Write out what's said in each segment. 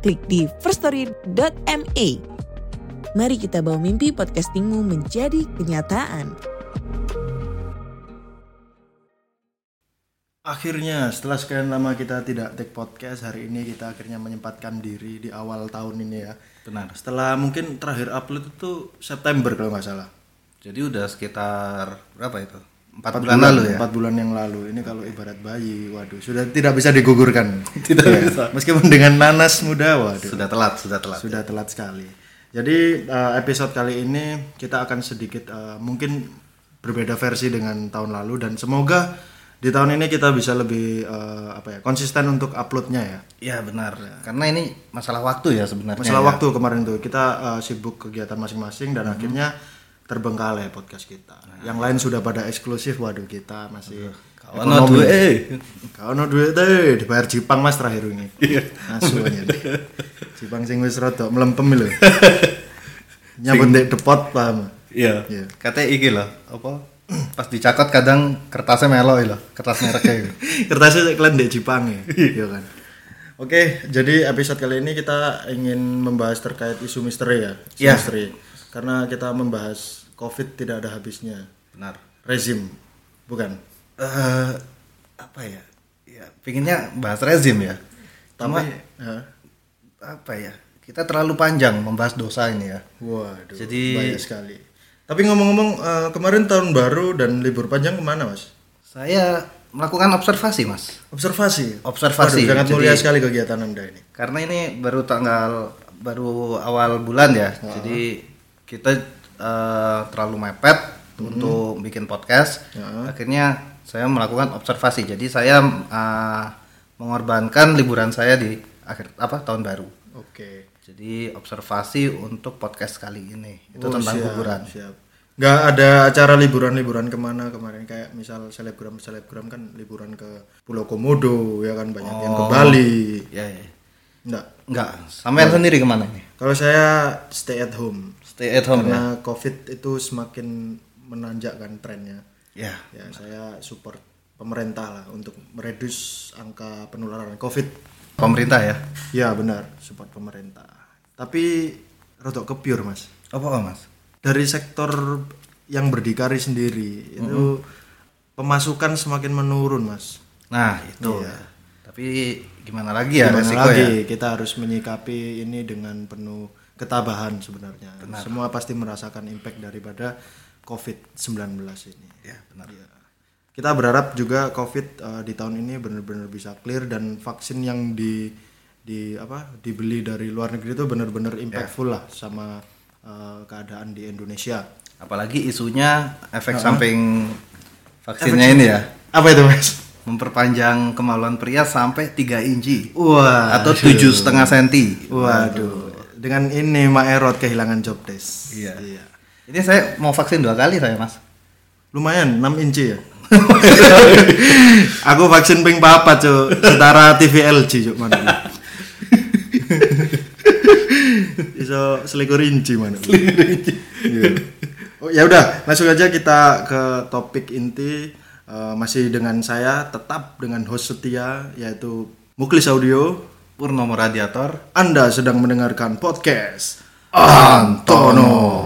klik di firststory.me. Mari kita bawa mimpi podcastingmu menjadi kenyataan. Akhirnya setelah sekian lama kita tidak take podcast, hari ini kita akhirnya menyempatkan diri di awal tahun ini ya. Benar. Setelah mungkin terakhir upload itu September kalau nggak salah. Jadi udah sekitar berapa itu? Empat Empat bulan, lalu ya. Empat bulan yang lalu. Ini kalau ibarat bayi, waduh, sudah tidak bisa digugurkan. Tidak Ya, bisa. Meskipun dengan nanas muda, waduh, Sudah telat, sudah telat. sudah telat sekali. Jadi eh, episode kali ini kita akan sedikit eh, mungkin berbeda versi dengan tahun lalu dan semoga di tahun ini kita bisa lebih eh, apa ya konsisten untuk uploadnya ya. Iya benar. Karena ini masalah waktu ya sebenarnya. Masalah ya. waktu kemarin tuh kita uh, sibuk kegiatan masing-masing dan akhirnya terbengkalai podcast kita. Yang lain sudah pada eksklusif, waduh kita masih Kawan duwe eh. Kau no duit teh dibayar Jipang mas terakhir ini. Asu aja. Jipang sing wis rada melempem lho. Nyambut ndek depot paham. Iya. Iya. Katanya iki loh, apa? Pas dicakot kadang kertasnya melo loh, kertas mereknya. Kertasnya kalian ndek Jipang ya. Iya kan. Oke, jadi episode kali ini kita ingin membahas terkait isu misteri ya. Isu Iya. misteri. Karena kita membahas COVID tidak ada habisnya. Benar. Rezim, bukan? Eh apa ya? Ya, pinginnya bahas rezim ya. Tapi, ya. apa ya? Kita terlalu panjang membahas dosa ini ya. waduh, Jadi- banyak sekali. Tapi ngomong-ngomong, eh, kemarin tahun baru dan libur panjang ke mana mas? Saya melakukan observasi, Mas. Observasi. Observasi, Waduh, sangat jadi- mulia sekali kegiatan anda ini. Karena ini baru tanggal baru awal bulan ya. Jadi kita eh, terlalu mepet untuk bikin podcast. Akhirnya saya melakukan observasi. Jadi saya eh, mengorbankan liburan saya di akhir apa tahun baru. Oke. Jadi observasi untuk podcast kali ini. Itu Oh, tentang siap, liburan. Siap. Nggak ada acara liburan-liburan ke mana kemarin kayak misal selebgram selebgram kan liburan ke Pulau Komodo ya kan banyak yang ke Bali. Ya, ya. Enggak. Enggak. Sampean sendiri ke mana nih? Kalau saya stay at home Stay at home ya. karena COVID itu semakin menanjak kan trennya. Ya. Ya saya support pemerintah lah untuk meredus angka penularan COVID. Pemerintah ya. Ya benar support pemerintah. Tapi rotok kepiur mas. Apa Mas? dari sektor yang berdikari sendiri itu pemasukan semakin menurun mas Nah, itu. Iya. Tapi gimana lagi ya Gimana resiko lagi ya? kita harus menyikapi ini dengan penuh ketabahan sebenarnya. Semua pasti merasakan impact daripada COVID-19 ini. Ya, benar. Iya. kita berharap juga COVID eh, di tahun ini benar-benar bisa clear dan vaksin yang di di apa dibeli dari luar negeri itu benar-benar impactful lah sama eh, keadaan di Indonesia. Apalagi isunya efek samping vaksinnya ini ya. apa itu mas? Memperpanjang kemaluan pria sampai 3 inci. Wah, atau tujuh setengah senti. Waduh, dengan ini Mak Erot kehilangan job desk. Iya. Ini saya mau vaksin dua kali saya mas. Lumayan 6 inci ya. Aku vaksin ping papat, Cuk. Setara TV LG, Cuk, mana. Iso selikur inci mana. Iya. Oh, ya udah, langsung aja kita ke topik inti Eh, masih dengan saya tetap dengan host setia yaitu Muklis Audio. Purnomo Radiator. Anda sedang mendengarkan podcast Antono.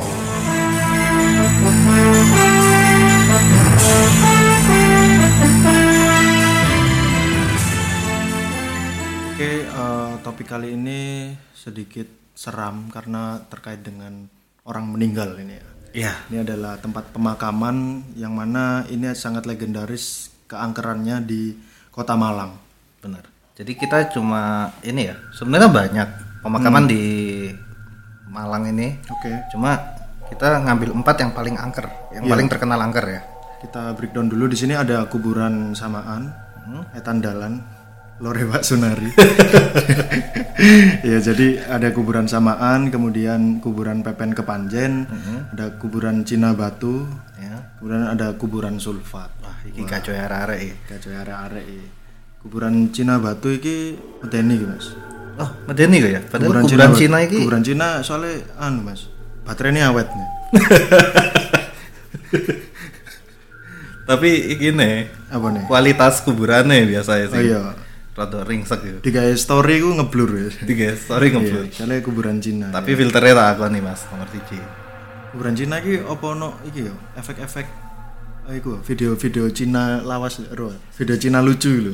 Oke, eh, topik kali ini sedikit seram karena terkait dengan orang meninggal ini ya. Iya. Ini adalah tempat pemakaman yang mana ini sangat legendaris keangkerannya di Kota Malang. Benar. Jadi kita cuma ini ya. Sebenarnya banyak pemakaman di Malang ini. Oke. Cuma kita ngambil empat yang paling angker, yang paling terkenal angker ya. Kita breakdown dulu di sini ada kuburan samaan, Etan Dalan, Lore Pak Sunari. ya jadi ada kuburan samaan, kemudian kuburan Pepen Kepanjen, ada kuburan Cina Batu, Ya. kemudian ada kuburan Sulfat. Wah, iki kacau ya iki. Kacau arek-arek iki. Kuburan Cina Batu iki medeni iki, Mas. Oh, medeni kok ya. Padahal kuburan, Batu- Cina iki Kuburan Cina soalnya anu, Mas. Baterainya awet nih. tapi iki nih Apa nih? kualitas kuburannya biasanya Oh sih. iya. Rada ringsek gitu. Di guys story ku ngeblur ya. Tiga sorry Iya, ngeblur. soalnya kuburan Cina. Tapi filternya tak aku nih mas nomor tiga. kuburan Cina iki apa ono iki yo efek-efek eh, iku video-video Cina lawas ro video Cina lucu lho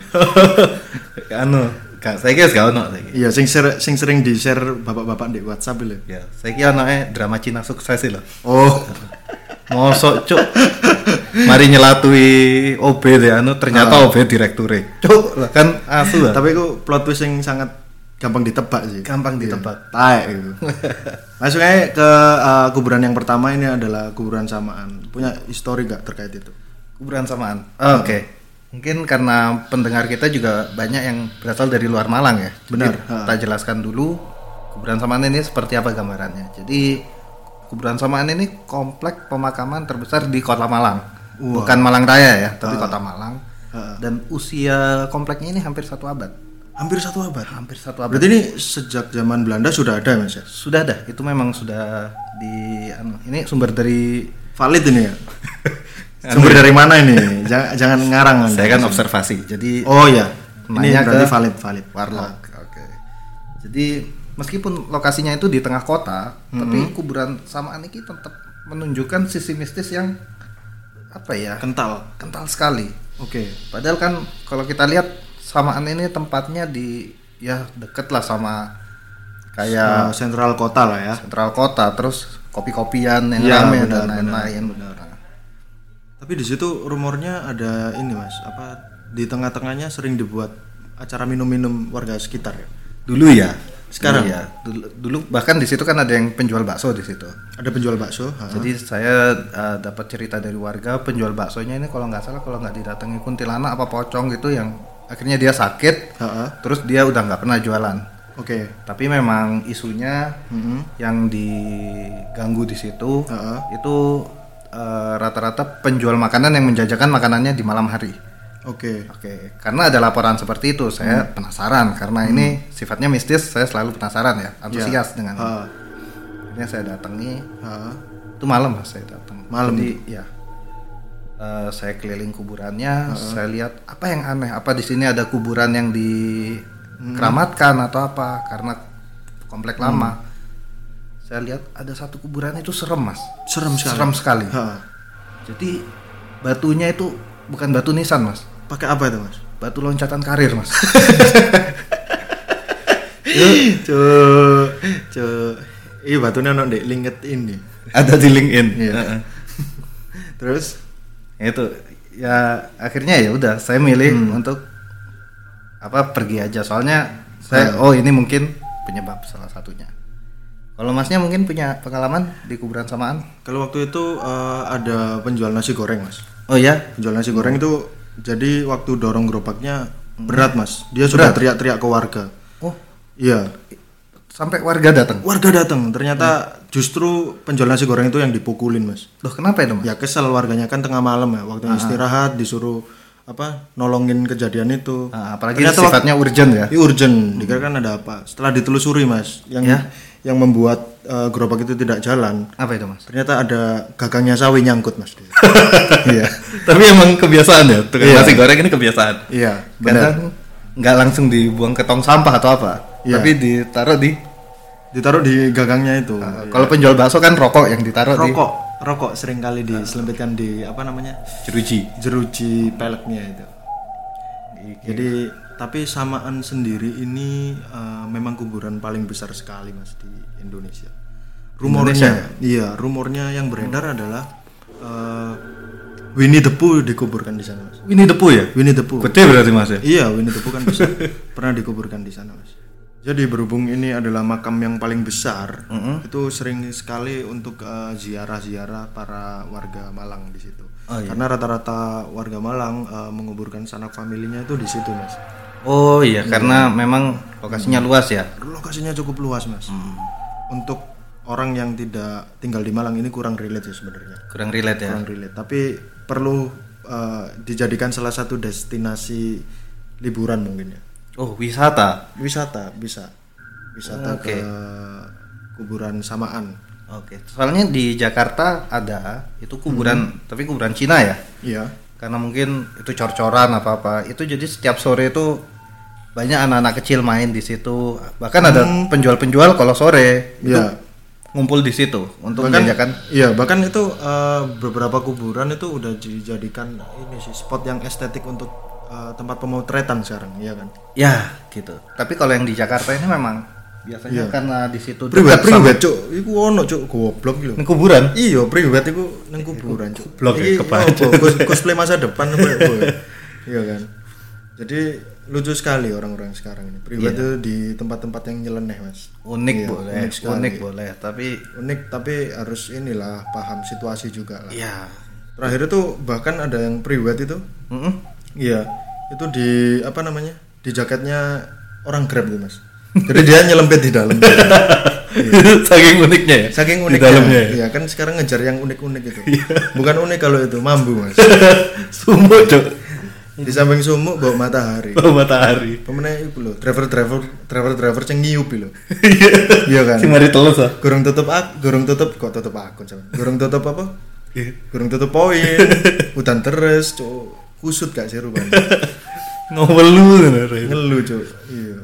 anu, gak saya kira gak ono lagi. iya sing ser- sing sering di share bapak-bapak di WhatsApp lho Ya, saya kira ono drama Cina sukses loh. oh Mosok cuk. Mari nyelatui OB deh anu ternyata OB direkture. Cuk, kan asu lah. tapi itu plot twist yang sangat gampang ditebak sih Gampang Iya, ditebak. taek itu langsung aja ke uh, kuburan yang pertama ini adalah kuburan samaan punya histori gak terkait itu Kuburan samaan. Oh, Oke. Mungkin karena pendengar kita juga banyak yang berasal dari luar Malang ya. Jadi, Benar. Kita jelaskan dulu kuburan samaan ini seperti apa gambarannya. Jadi kuburan samaan ini komplek pemakaman terbesar di Kota Malang. Bukan Malang Raya ya, tapi Kota Malang. Dan usia kompleknya ini hampir satu abad. Hampir satu abad Hampir satu abad. berarti ini sejak zaman Belanda sudah ada mas ya Sudah ada, itu memang sudah di anu, ini sumber dari valid ini ya sumber dari mana ini jangan, jangan ngarang saya kan observasi. Jadi Oh ya, ini berarti valid valid. Warlock. Oke. Jadi meskipun lokasinya itu di tengah kota, tapi kuburan samaan ini tetap menunjukkan sisi mistis yang apa ya? Kental. Kental sekali. Oke. Padahal kan kalau kita lihat samaan ini tempatnya di ya deket lah sama kayak Ya, sentral kota lah ya. sentral kota, terus kopi-kopian yang Iya, rame benar, dan lain-lain. Nah, Tapi di situ rumornya ada ini mas, apa di tengah-tengahnya sering dibuat acara minum-minum warga sekitar ya. Dulu ya. Sekarang? Dulu ya. Dulu, dulu bahkan di situ kan ada yang penjual bakso di situ. Ada penjual bakso. ha. Jadi saya uh, dapat cerita dari warga penjual baksonya ini kalau nggak salah kalau nggak didatangi kuntilanak apa pocong gitu yang akhirnya dia sakit, Ha, ha. terus dia udah nggak pernah jualan. Oke. Tapi memang isunya Mhm. yang diganggu di situ Ha, ha. itu uh, rata-rata penjual makanan yang menjajakan makanannya di malam hari. Oke. Oke, karena ada laporan seperti itu, saya penasaran karena ini sifatnya mistis, saya selalu penasaran ya, antusias dengan. Ha. Akhirnya saya datangi, Ha. itu malam saya datang Malam? jadi ya eh, saya keliling kuburannya saya lihat apa yang aneh apa di sini ada kuburan yang dikeramatkan atau apa karena komplek lama saya lihat ada satu kuburan itu serem mas Serem sekali. serem sekali Ha. jadi batunya itu bukan batu nisan mas Pakai apa itu mas? batu loncatan karir mas Cuk, cuk. Iya batunya ono di LinkedIn nih. ada di LinkedIn Iya. Heeh. Terus? Ya itu ya akhirnya ya udah saya milih untuk apa pergi aja. Soalnya saya oh ini mungkin penyebab salah satunya. Kalau masnya mungkin punya pengalaman di kuburan samaan? Kalau waktu itu eh, ada penjual nasi goreng mas. oh ya Penjual nasi goreng itu jadi waktu dorong gerobaknya berat mas. Dia sudah teriak-teriak ke warga. oh. Iya. Sampai warga datang Warga datang. Ternyata justru penjual nasi goreng itu yang dipukulin mas. loh kenapa itu mas Ya kesel warganya kan tengah malam ya. Waktu istirahat disuruh apa nolongin kejadian itu. Nah, apalagi Ternyata sifatnya urgent ya Ini urgent, dikira kan ada apa. Setelah ditelusuri mas, yang Ya. yang membuat eh, gerobak itu tidak jalan, apa itu mas ternyata ada gagangnya sawi nyangkut mas. Iya, tapi emang kebiasaan ya tukang Iya. nasi goreng ini kebiasaan iya, benar. nggak langsung dibuang ke tong sampah atau apa Iya. tapi ditaruh di Ditaruh di gagangnya itu. kalau penjual bakso kan rokok yang ditaruh di Rokok, rokok sering kali diselempitkan di apa namanya jeruji jeruji peleknya itu. Jadi tapi samaan sendiri ini eh, memang kuburan paling besar sekali mas di Indonesia. Rumornya, iya rumornya yang beredar adalah eh, Winnie the Pooh dikuburkan di sana mas. ini depu ya Winnie the Pooh. gede berarti mas ya Iya, Winnie the Pooh kan bisa pernah dikuburkan di sana, Mas. Jadi berhubung ini adalah makam yang paling besar, itu sering sekali untuk eh, ziarah-ziarah para warga Malang di situ. Oh, iya. Karena rata-rata warga Malang eh, menguburkan sanak familinya itu di situ, Mas. Oh iya, karena memang lokasinya luas ya. Lokasinya cukup luas mas. Untuk orang yang tidak tinggal di Malang ini kurang relate sih sebenarnya. Kurang relate ya. Kurang relate. Tapi perlu eh, dijadikan salah satu destinasi liburan mungkin ya. Oh, wisata. Wisata bisa. Wisata Oke. ke kuburan samaan. Oke. Soalnya di Jakarta ada itu kuburan, tapi kuburan Cina ya. Iya. Karena mungkin itu cor-coran apa-apa. Itu jadi setiap sore itu banyak anak-anak kecil main di situ. Bahkan ada penjual-penjual kalau sore itu Iya. ngumpul di situ untuk bahkan menjajakan iya bahkan itu eh, beberapa kuburan itu udah dijadikan ini sih spot yang estetik untuk eh, tempat pemotretan sekarang iya kan ya gitu. Tapi kalau yang di Jakarta ini memang biasanya karena di situ priwet sama- priwet cuk iku ono cuk goblok lho Ini kuburan. iya priwet iku nang kuburan cuk Goblok ya, kebaca. cosplay masa depan ya, ya? iya kan jadi lucu sekali orang-orang sekarang ini priwet itu di tempat-tempat yang nyeleneh mas Unik Iya, boleh, unik unik, boleh, tapi unik tapi harus inilah paham situasi juga lah ya. terakhir itu bahkan ada yang priwet itu Mm-mm. Iya, itu di apa namanya? Di jaketnya orang Grab itu, Mas. Jadi dia nyelempit di dalam. Saking uniknya ya. Saking Di uniknya. dalamnya ya? Iya, kan sekarang ngejar yang unik-unik itu. Bukan unik kalau itu, mambu, Mas. Sumo cok. Di samping sumuk bawa matahari. Bau matahari. Pemenang itu loh, driver-driver driver-driver yang ngiup lho. Iya kan? Si mari telus ah. Gurung tutup ak, gurung tutup kok tutup akun. Gurung tutup apa? Iya. Gurung tutup poin. Udan terus, cuk. Kusut gak sih rupanya. Sebenarnya. Ngeluh, cuk. Iya.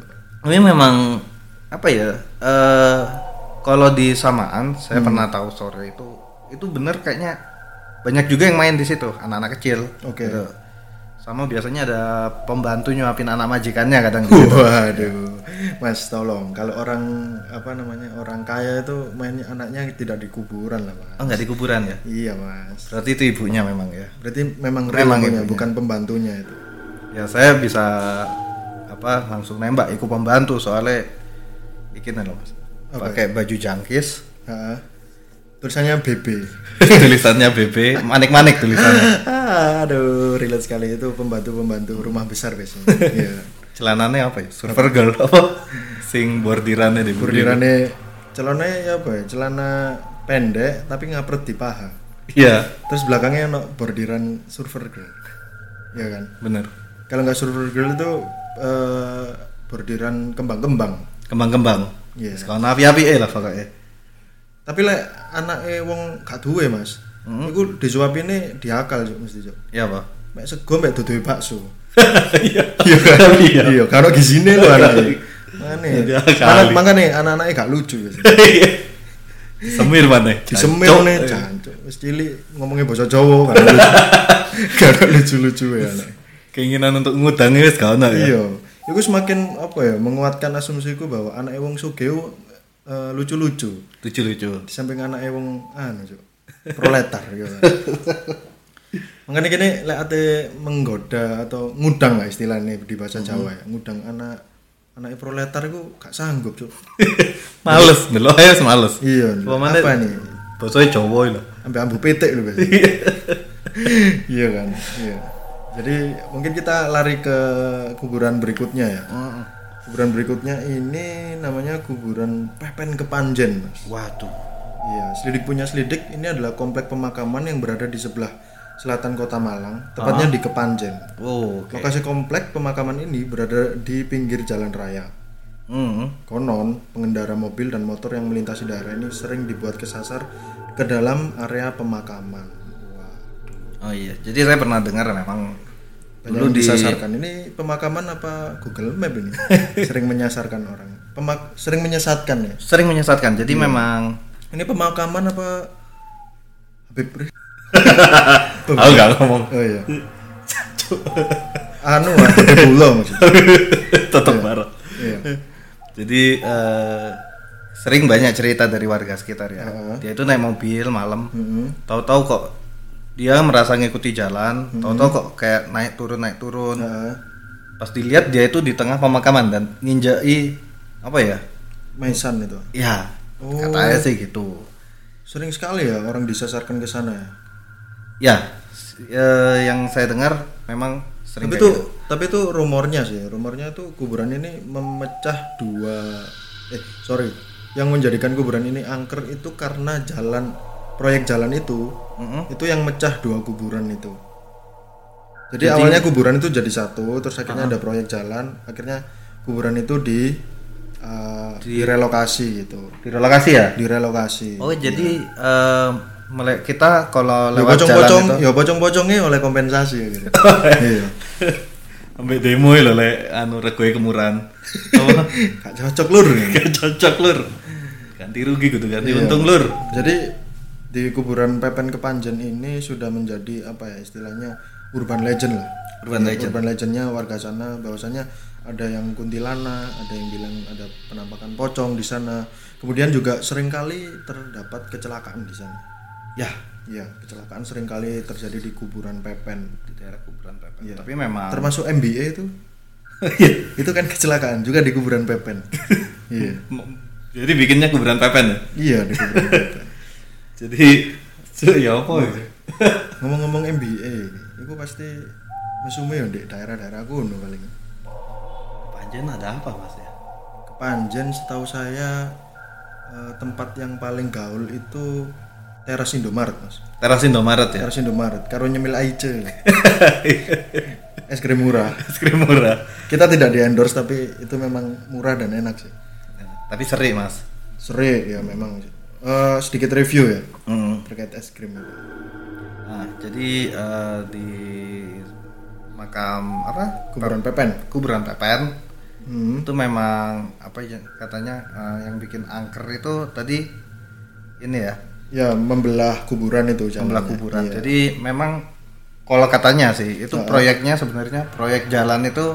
Ini memang apa ya? eh kalau di samaan saya Hmm. pernah tahu sore itu itu bener kayaknya banyak juga yang main di situ anak-anak kecil. Oke. Gitu. Sama biasanya ada pembantu nyuapin anak majikannya kadang gitu. Waduh, Mas tolong kalau orang apa namanya orang kaya itu mainnya anaknya tidak di kuburan lah mas. Oh nggak di kuburan ya? Iya mas. Berarti itu ibunya memang ya. Berarti memang Memang memang ibunya. bukan pembantunya itu. Ya saya bisa apa langsung nembak ikut pembantu soalnya bikin loh mas. Apa Pakai baju jangkis, Ha. Tulisannya BB. tulisannya BB, manik-manik tulisannya. Ah, Aduh, relate sekali itu pembantu-pembantu rumah besar biasanya. Iya. Celananya apa ya? Surfer girl apa? Sing bordirannya di Bordirannya celana ya apa ya? Celana pendek tapi ngapret di paha. Iya, Terus belakangnya ono bordiran surfer girl. Iya kan? bener. Kalau nggak surfer girl itu eh, bordiran kembang-kembang. Kembang-kembang. Iya. Sekarang api-api eh lah pokoknya. Tapi lek anake wong gak duwe, Mas. Iku disuapine diakal Cuk, mesti, Cuk. Iya apa? Mek sego mek duduhe bakso. Iya. Iya kan? Iya. Iya, karo gizine lho anake. Mane. Diakali. Anak makane anak-anake gak lucu ya. Semir mana? Disemir nih, jancuk. Wis cilik ngomongnya bahasa Jawa. Gak ada lucu-lucu ya anak. Keinginan untuk ngutangnya wis gak ono ya. Iya. Iku semakin apa ya menguatkan asumsiku bahwa anak wong sugih eh, lucu-lucu. Lucu-lucu. di samping anak wong anu cuk. Proletar gitu makanya kini lek ate menggoda atau ngudang lah istilahnya di bahasa Jawa ya. Ngudang anak anak proletar itu gak sanggup cuk. Males, ae wis males. iya Pemane apa nih Bosone Jawa lho. sampai ambu petik lu biasa iya. Kan? Iya. Jadi mungkin kita lari ke kuburan berikutnya ya kuburan berikutnya ini namanya kuburan Pepen Kepanjen mas Waduh. Iya, Selidik punya Selidik ini adalah komplek pemakaman yang berada di sebelah selatan kota Malang, tepatnya di Kepanjen. Oh, oke. Lokasi komplek pemakaman ini berada di pinggir jalan raya. Hmm. Konon, pengendara mobil dan motor yang melintasi daerah ini sering dibuat kesasar ke dalam area pemakaman. Wah, Oh iya, jadi saya pernah dengar memang dulu yang di disasarkan. Ini pemakaman apa Google Map ini? sering menyasarkan orang. Pemak sering menyesatkan ya. sering menyesatkan. Jadi memang Ini pemakaman apa Habib Rizik? aku nggak ngomong. Oh iya. anu gede pulau maksudnya. Tetap marah. Iya. Jadi eh, sering banyak cerita dari warga sekitar ya. Dia itu naik mobil malam, tahu-tahu kok dia merasa ngikuti jalan, tahu-tahu kok kayak naik turun naik turun. Heeh. Pas dilihat dia itu di tengah pemakaman dan nginjai apa ya? Maisan itu. Ya, Oh. katanya sih gitu. Sering sekali ya orang disasarkan ke sana ya. Ya, s- eh, yang saya dengar memang sering tapi itu gitu. tapi itu rumornya sih rumornya tuh kuburan ini memecah dua eh sorry yang menjadikan kuburan ini angker itu karena jalan proyek jalan itu Mm-mm. itu yang mecah dua kuburan itu. Jadi, awalnya kuburan itu jadi satu terus akhirnya ada proyek jalan. Akhirnya kuburan itu di uh, direlokasi gitu. Direlokasi ya? Direlokasi. Oh jadi eh, mele- kita kalau ya lewat jalan pocong-pocong itu ya pocong-pocongnya oleh kompensasi ya gitu. Iya. Sampai demo lho le anu regoe kemurahan apa? Gak cocok lur gak cocok lur. Ganti rugi gitu ganti Iya. untung lur. Jadi di kuburan Pepen Kepanjen ini sudah menjadi apa ya istilahnya urban legend lah. Urban Ya, legend. Urban legendnya warga sana bahwasanya ada yang kuntilanak, ada yang bilang ada penampakan pocong di sana. Kemudian juga sering kali terdapat kecelakaan di sana. ya Ya, kecelakaan sering kali terjadi di kuburan Pepen. di daerah kuburan Pepen Iya. tapi memang Termasuk MBA itu. itu kan kecelakaan juga di kuburan Pepen. iya. jadi bikinnya kuburan Pepen ya Iya, di kuburan Pepen. jadi ya apa ya ngomong-ngomong MBA itu pasti mesume ya di daerah-daerah kuno paling. Panjen ada apa mas ya? Kepanjen setahu saya eh, tempat yang paling gaul itu teras Indomaret mas. Teras Indomaret ya? Teras Indomaret karo nyemil aice es krim murah. Es krim murah. Kita tidak di endorse tapi itu memang murah dan enak sih. Tapi seri mas. Seri ya memang sih. Eh, sedikit review ya Hmm. terkait es krim itu. Nah, jadi eh, di makam apa kuburan Pepen kuburan Pepen Hmm. itu memang apa ya katanya eh, yang bikin angker itu tadi ini ya ya membelah kuburan itu membelah jalannya. kuburan. Iya. Jadi memang kalau katanya sih itu proyeknya sebenarnya proyek jalan itu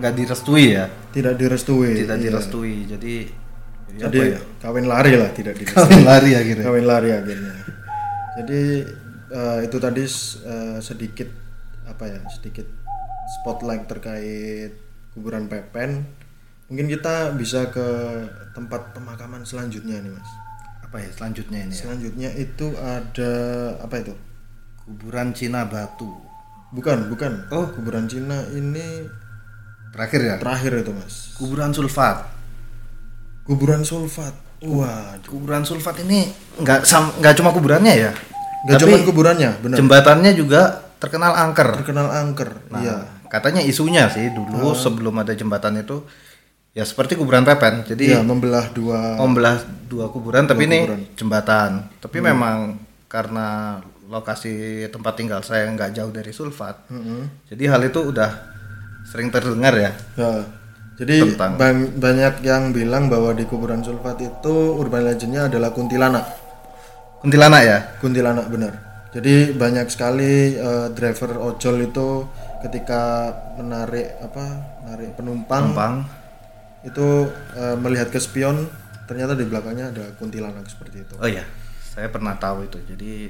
nggak direstui ya, tidak direstui tidak Iya. direstui. Jadi jadi jadi apa ya? kawin lari lah tidak direstui Kawin lari akhirnya. kawin lari akhirnya jadi eh, itu tadi eh, sedikit apa ya sedikit spotlight terkait kuburan Pepen mungkin kita bisa ke tempat pemakaman selanjutnya nih mas Apa ya selanjutnya ini ya? selanjutnya itu ada apa itu Kuburan Cina Batu. bukan bukan Oh. kuburan Cina ini Terakhir ya? terakhir itu mas Kuburan Sulfat. Kuburan sulfat wah Kuburan Sulfat ini nggak sam- nggak cuma kuburannya ya. nggak Tapi cuma kuburannya benar Jembatannya juga terkenal angker. terkenal angker Nah, iya katanya isunya sih dulu sebelum ada jembatan itu ya seperti kuburan Pepen. Jadi Iya, membelah dua membelah dua kuburan tapi ini kuburan. jembatan. Tapi memang karena lokasi tempat tinggal saya nggak jauh dari Sulfat. Mm-mm. Jadi hal itu udah sering terdengar ya. Ya. Jadi Tentang. bang- banyak yang bilang bahwa di kuburan sulfat itu urban legendnya adalah kuntilanak. Kuntilanak ya. Kuntilanak benar. Jadi banyak sekali eh, driver ojol itu ketika menarik apa, menarik penumpang, Penumpang. itu eh, melihat ke spion, ternyata di belakangnya ada kuntilanak seperti itu. Oh iya, saya pernah tahu itu. Jadi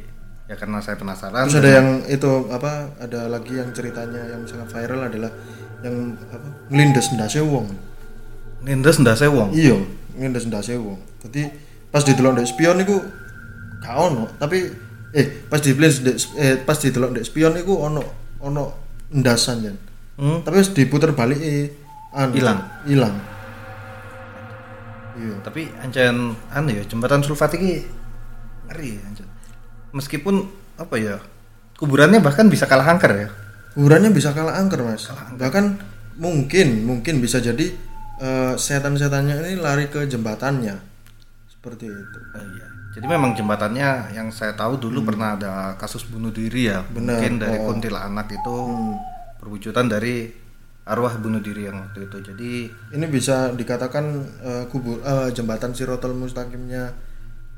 ya karena saya penasaran. Terus ada yang itu apa? Ada lagi yang ceritanya yang sangat viral adalah yang apa? Ngelindes ndase wong. Nindes ndak sewong. iya ngindes ndase wong dadi pas didelok ndek spion iku gak ono tapi eh pas ndek eh pas didelok ndek spion iku ono ono ndasan jan Hmm. tapi diputer balik eh anu, Ilang. hilang iya Tapi ancen anu ya jembatan Sulfat ini ngeri ancen. Meskipun apa ya kuburannya bahkan bisa kalah angker ya. kuburannya bisa kalah angker mas bahkan mungkin mungkin bisa jadi eh, setan-setannya ini lari ke jembatannya seperti itu Oh, iya. Jadi memang jembatannya yang saya tahu dulu pernah ada kasus bunuh diri ya. Benar, Mungkin dari oh. kuntilanak itu Hmm. perwujudan dari arwah bunuh diri yang waktu itu. Jadi ini bisa dikatakan eh, kubur eh, jembatan Sirotol Mustaqimnya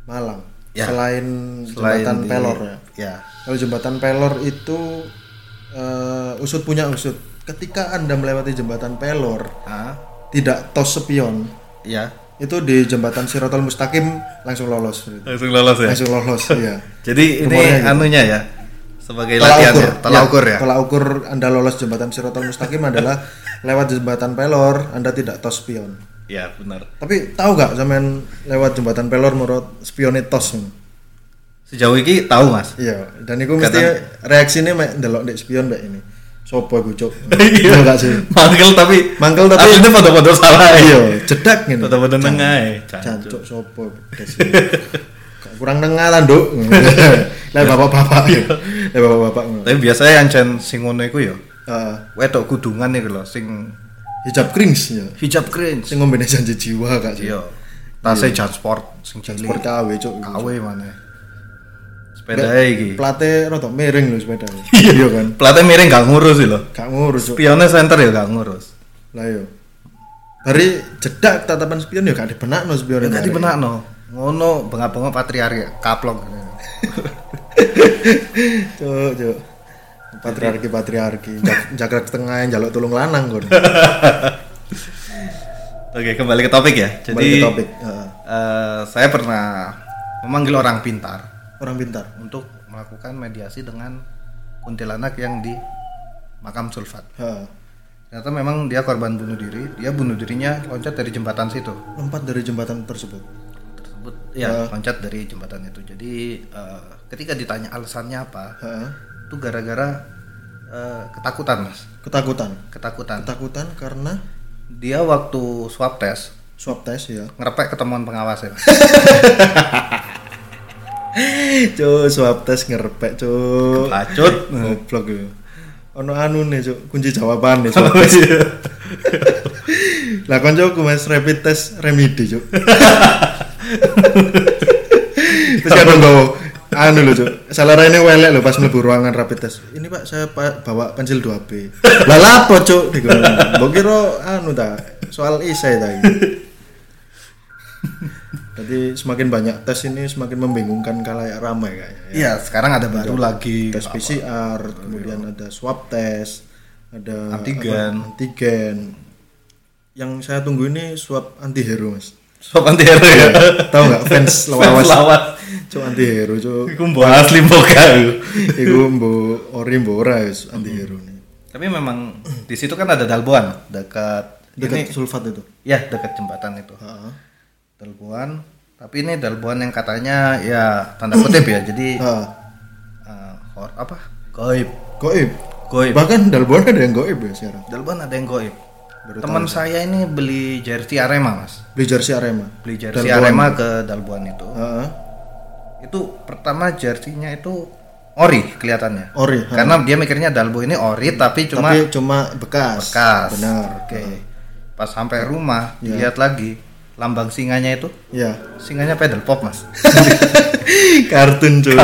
Malang Ya. selain, selain jembatan di- Pelor ya Ya. kalau jembatan Pelor itu eh, usut punya usut ketika anda melewati jembatan Pelor Ah, tidak tos sepion ya. itu di jembatan Sirotol Mustaqim langsung lolos Langsung lolos ya. langsung lolos ya Jadi ini gitu. anunya ya sebagai Tolak latihan ukur ya, tolak ukur ya. tolak ukur anda lolos jembatan Sirotol Mustaqim adalah lewat jembatan Pelor anda tidak tos spion Ya benar. Tapi tahu gak zaman lewat jembatan Pelor menurut spionnya tos? Sejauh ini tahu mas. Iya, dan itu mesti reaksinya mek ndelok ndek spion mbak ini. Sopo iku, Cuk? Iya. Enggak sih. Mangkel tapi Mangkel tapi- aslinya foto-foto salah Iya, jedak ngene. Foto-foto nengah ya. Jancuk sopo kurang nengah lah, Nduk. Lah bapak-bapak. Lah bapak-bapak. Tapi biasanya ancen sing ngono iku ya wedok kudungan iku lho sing hijab cringe ya. hijab cringe. Sing ngombe janji jiwa gak sih? Iya. Tasnya jan sport sing cilik. Sport KW, Cuk. KW mana. Sepeda iki. Plate rada miring lho sepeda. Iya kan. Platnya miring gak ngurus lho. Gak ngurus. Spionnya center ya gak ngurus. Lah yo. Dari jedak tatapan spion ya gak dibenakno spion. Enggak dibenakno. Ngono bengak-bengok patriarki kaplok. Cuk, cuk. Patriarki patriarki. Jaga tengah jaluk tulung lanang kon. Oke, kembali ke topik ya. Jadi Kembali ke topik. Heeh. eh, saya pernah memanggil orang pintar Orang pintar. untuk melakukan mediasi dengan kuntilanak yang di makam sulfat. Heeh. Ternyata memang dia korban bunuh diri. Dia bunuh dirinya loncat dari jembatan situ. Lompat dari jembatan tersebut. Tersebut ya loncat dari jembatan itu. Jadi eh, ketika ditanya alasannya apa, Heeh. itu gara-gara eh, ketakutan mas. Ketakutan. Ketakutan. Ketakutan karena Dia waktu swab test swab test ya. ngerepek ketemuan pengawas ya. Cuk, swab test ngerepek, cuk. Lacut. Goblok ya. Ono anu nih, cuk, kunci jawaban nih swab test. Lah koncoku Mas rapid test remedi, cuk. Terus kan nggawa anu lho, cuk. Salah ini welek lho pas mlebu ruangan rapid test. Ini Pak, saya pa- bawa pensil 2B. Lah lapo, cuk? Dikono. Mbok kira anu ta, soal isai ta. Jadi semakin banyak tes ini semakin membingungkan kalayak ramai kayaknya. ya. Iya, sekarang ada baru lagi tes PCR, kemudian ada swab test, ada Antigen. apa, antigen. Yang saya tunggu ini swab anti hero mas. swab anti hero ya. Tahu nggak fans lawas? lawas. Cuk anti hero cuk. Iku mbok asli mbok. Iku mbo ori mbo ora wis anti hero nih. Tapi memang di situ kan ada dalboan dekat Dekat ini sulfat itu. ya dekat jembatan itu. Heeh. Dalboan, tapi ini dalboan yang katanya ya tanda kutip ya. Jadi Heeh. eh, hor apa? Goib. Goib. Goib. Bahkan dalbon ada yang goib ya sekarang. Dalboan ada yang goib. Teman saya ini beli jersey Arema, Mas. Beli jersey Arema. Beli jersey Dalboan. Arema ke dalboan itu. Heeh. Itu pertama jersinya itu ori kelihatannya. Ori. ha. Karena dia mikirnya dalbo ini ori tapi cuma Tapi cuma bekas. bekas. Benar. Oke. Pas sampai rumah dilihat lagi lambang singanya itu Ya. singanya pedal pop mas. kartun cuy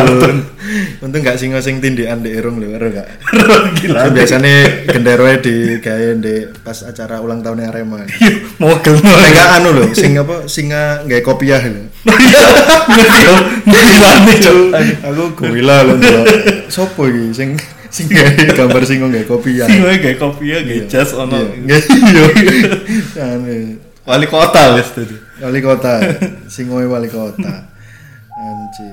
untung gak singo sing tindikan di irung lho ero gak Gila. Kan biasanya genderoe di gawe di pas acara ulang tahunnya Arema Mogel Nek gak anu lho sing apa singa gawe kopiah lho Gila nih aku gila lho sopo iki sing sing gawe gambar singa gawe kopiah Singanya kayak kopi ya, kayak jas ono. Iya, iya Aneh. Wali kota wes tadi. wali kota singoe wali kota anji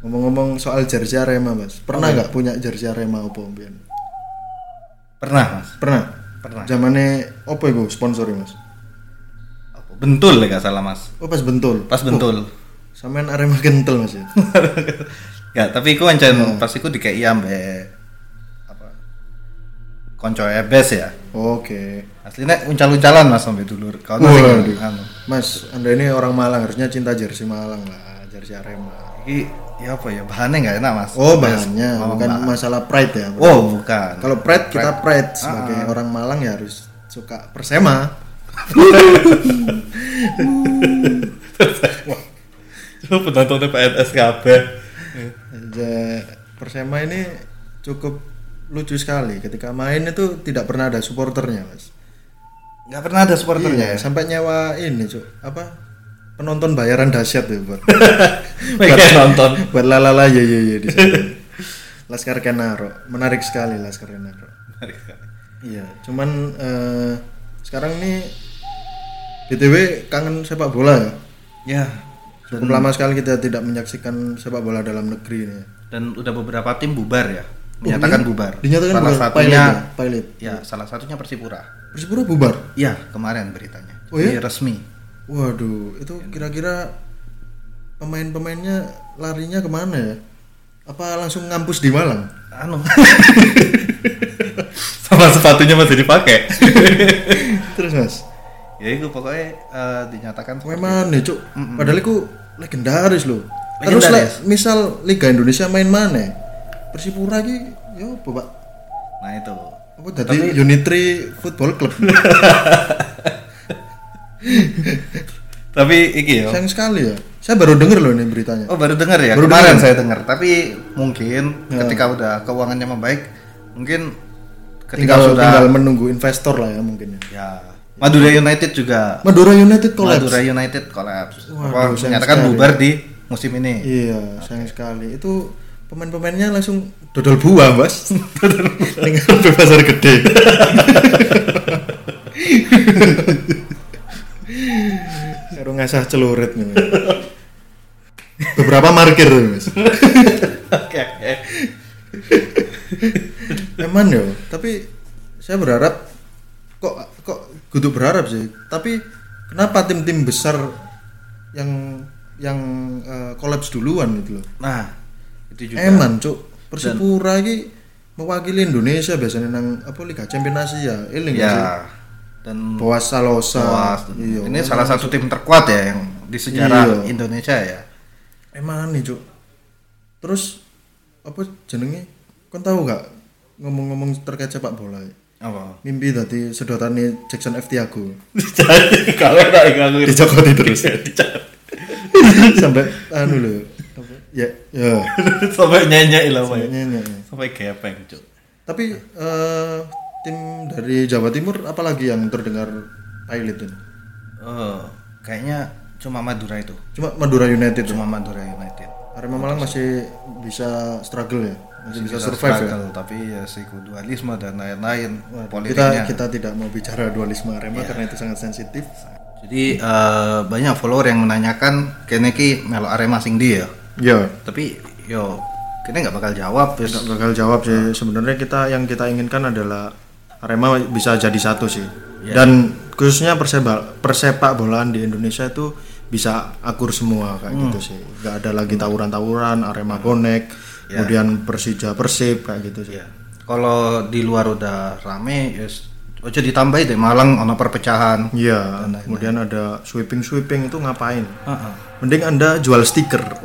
ngomong-ngomong soal jersey Arema mas pernah nggak punya jersey Arema apa mbiyen Pernah mas. pernah Pernah. zamannya apa itu sponsor mas? Bentul ya gak salah mas. oh pas bentul Pas bentul. Sampean Arema kental mas ya Gak, tapi aku ancen pas iku dikei ambe apa? Konco ebes ya. oke Aslinya uncal-uncalan mas sampai dulur. Kau sing anu. mas anda ini orang Malang harusnya cinta jersey Malang lah jersey Arema Iki ya apa ya bahannya nggak enak mas. oh bahannya Oh, bukan bahan. masalah pride ya Oh bukan. kalau pride kita pride sebagai orang Malang ya harus suka Persema Coba penontonnya PNS kabeh. Persema ini cukup lucu sekali ketika main itu tidak pernah ada supporternya mas Nggak pernah ada supporternya Iya, ya. sampai nyewa ini cuk apa penonton bayaran dahsyat tuh buat Kayak nonton. buat lalala ye ye ye di. Laskar Kenaro menarik sekali Laskar Kenaro iya cuman eh, sekarang ini btw kangen sepak bola ya Ya. cukup lama sekali kita tidak menyaksikan sepak bola dalam negeri ini Dan udah beberapa tim bubar ya. Menyatakan bubar. dinyatakan salah bubar. satunya pilot ya? pilot ya salah satunya Persipura. Persipura bubar Iya kemarin beritanya. Oh ya? Resmi. Waduh, itu kira-kira pemain-pemainnya larinya ke mana ya? Apa langsung ngampus di Malang? Anu. sama sepatunya masih dipakai Terus Mas, ya itu pokoknya eh, dinyatakan seperti memang nih cuk. Padahal itu legendaris loh. Terus Legendaris. misal Liga Indonesia main mana? Persipura ki yo apa Pak? nah itu Apa tadi Unitri Football Club? tapi iki ya Sayang sekali ya. Saya baru denger loh ini beritanya. oh baru dengar ya Baru kemarin dengar. saya dengar tapi mungkin ketika udah keuangannya membaik mungkin ketika tinggal sudah tinggal menunggu investor lah ya mungkin ya. Madura United juga Madura United collapse. Madura United collapse Waduh, apa menyatakan sekali. bubar di musim ini Iya, sayang sekali. Itu pemain-pemainnya langsung dodol buah, Bos. Tinggal di pasar gede. Karo ngasah celurit nih. Beberapa markir Mas. oke oke Emang yo, tapi saya berharap kok kok kudu berharap sih. Tapi kenapa tim-tim besar yang yang kolaps duluan gitu loh? nah itu juga Eman cuk Persipura ini mewakili Indonesia biasanya nang apa Liga Champions Asia eling sih ya dan Boas Salosa Boas. iya ini salah satu tim terkuat ya yang di sejarah Iya. Indonesia ya eman nih cuk terus apa jenenge kon tahu gak ngomong-ngomong terkait sepak bola ya? Apa? Mimpi tadi sedotannya Jackson F. Tiago. Kalau tak ganggu dicokoti terus. Sampai anu loh apa, ya ya. Sampai nyanyi lah Pak. nyanyi sampai gepeng cuk. Tapi eh, tim dari Jawa Timur apalagi yang terdengar pilot ini? oh kayaknya cuma Madura itu. Cuma Madura United. cuma Cuma Madura United. Arema Malang masih bisa struggle ya, masih bisa Kita survive ya. struggle, tapi ya dualisme dan lain-lain Kita politiknya kita tidak mau bicara dualisme Arema karena itu sangat sensitif. jadi eh, banyak follower yang menanyakan kene ki melo Arema sing di ya Ya, tapi yo kene nggak bakal jawab nggak bakal jawab sih. Sebenarnya kita yang kita inginkan adalah Arema bisa jadi satu sih. Dan khususnya persepak persepak bolaan di Indonesia itu bisa akur semua kayak gitu sih. Gak ada lagi tawuran-tawuran, Arema bonek, kemudian Persija Persib kayak gitu sih. Ya. Kalau di luar udah rame, yes. Ojo ditambahi deh Malang ono perpecahan. Iya, kemudian ada sweeping sweeping itu ngapain? Heeh. Mending anda jual stiker.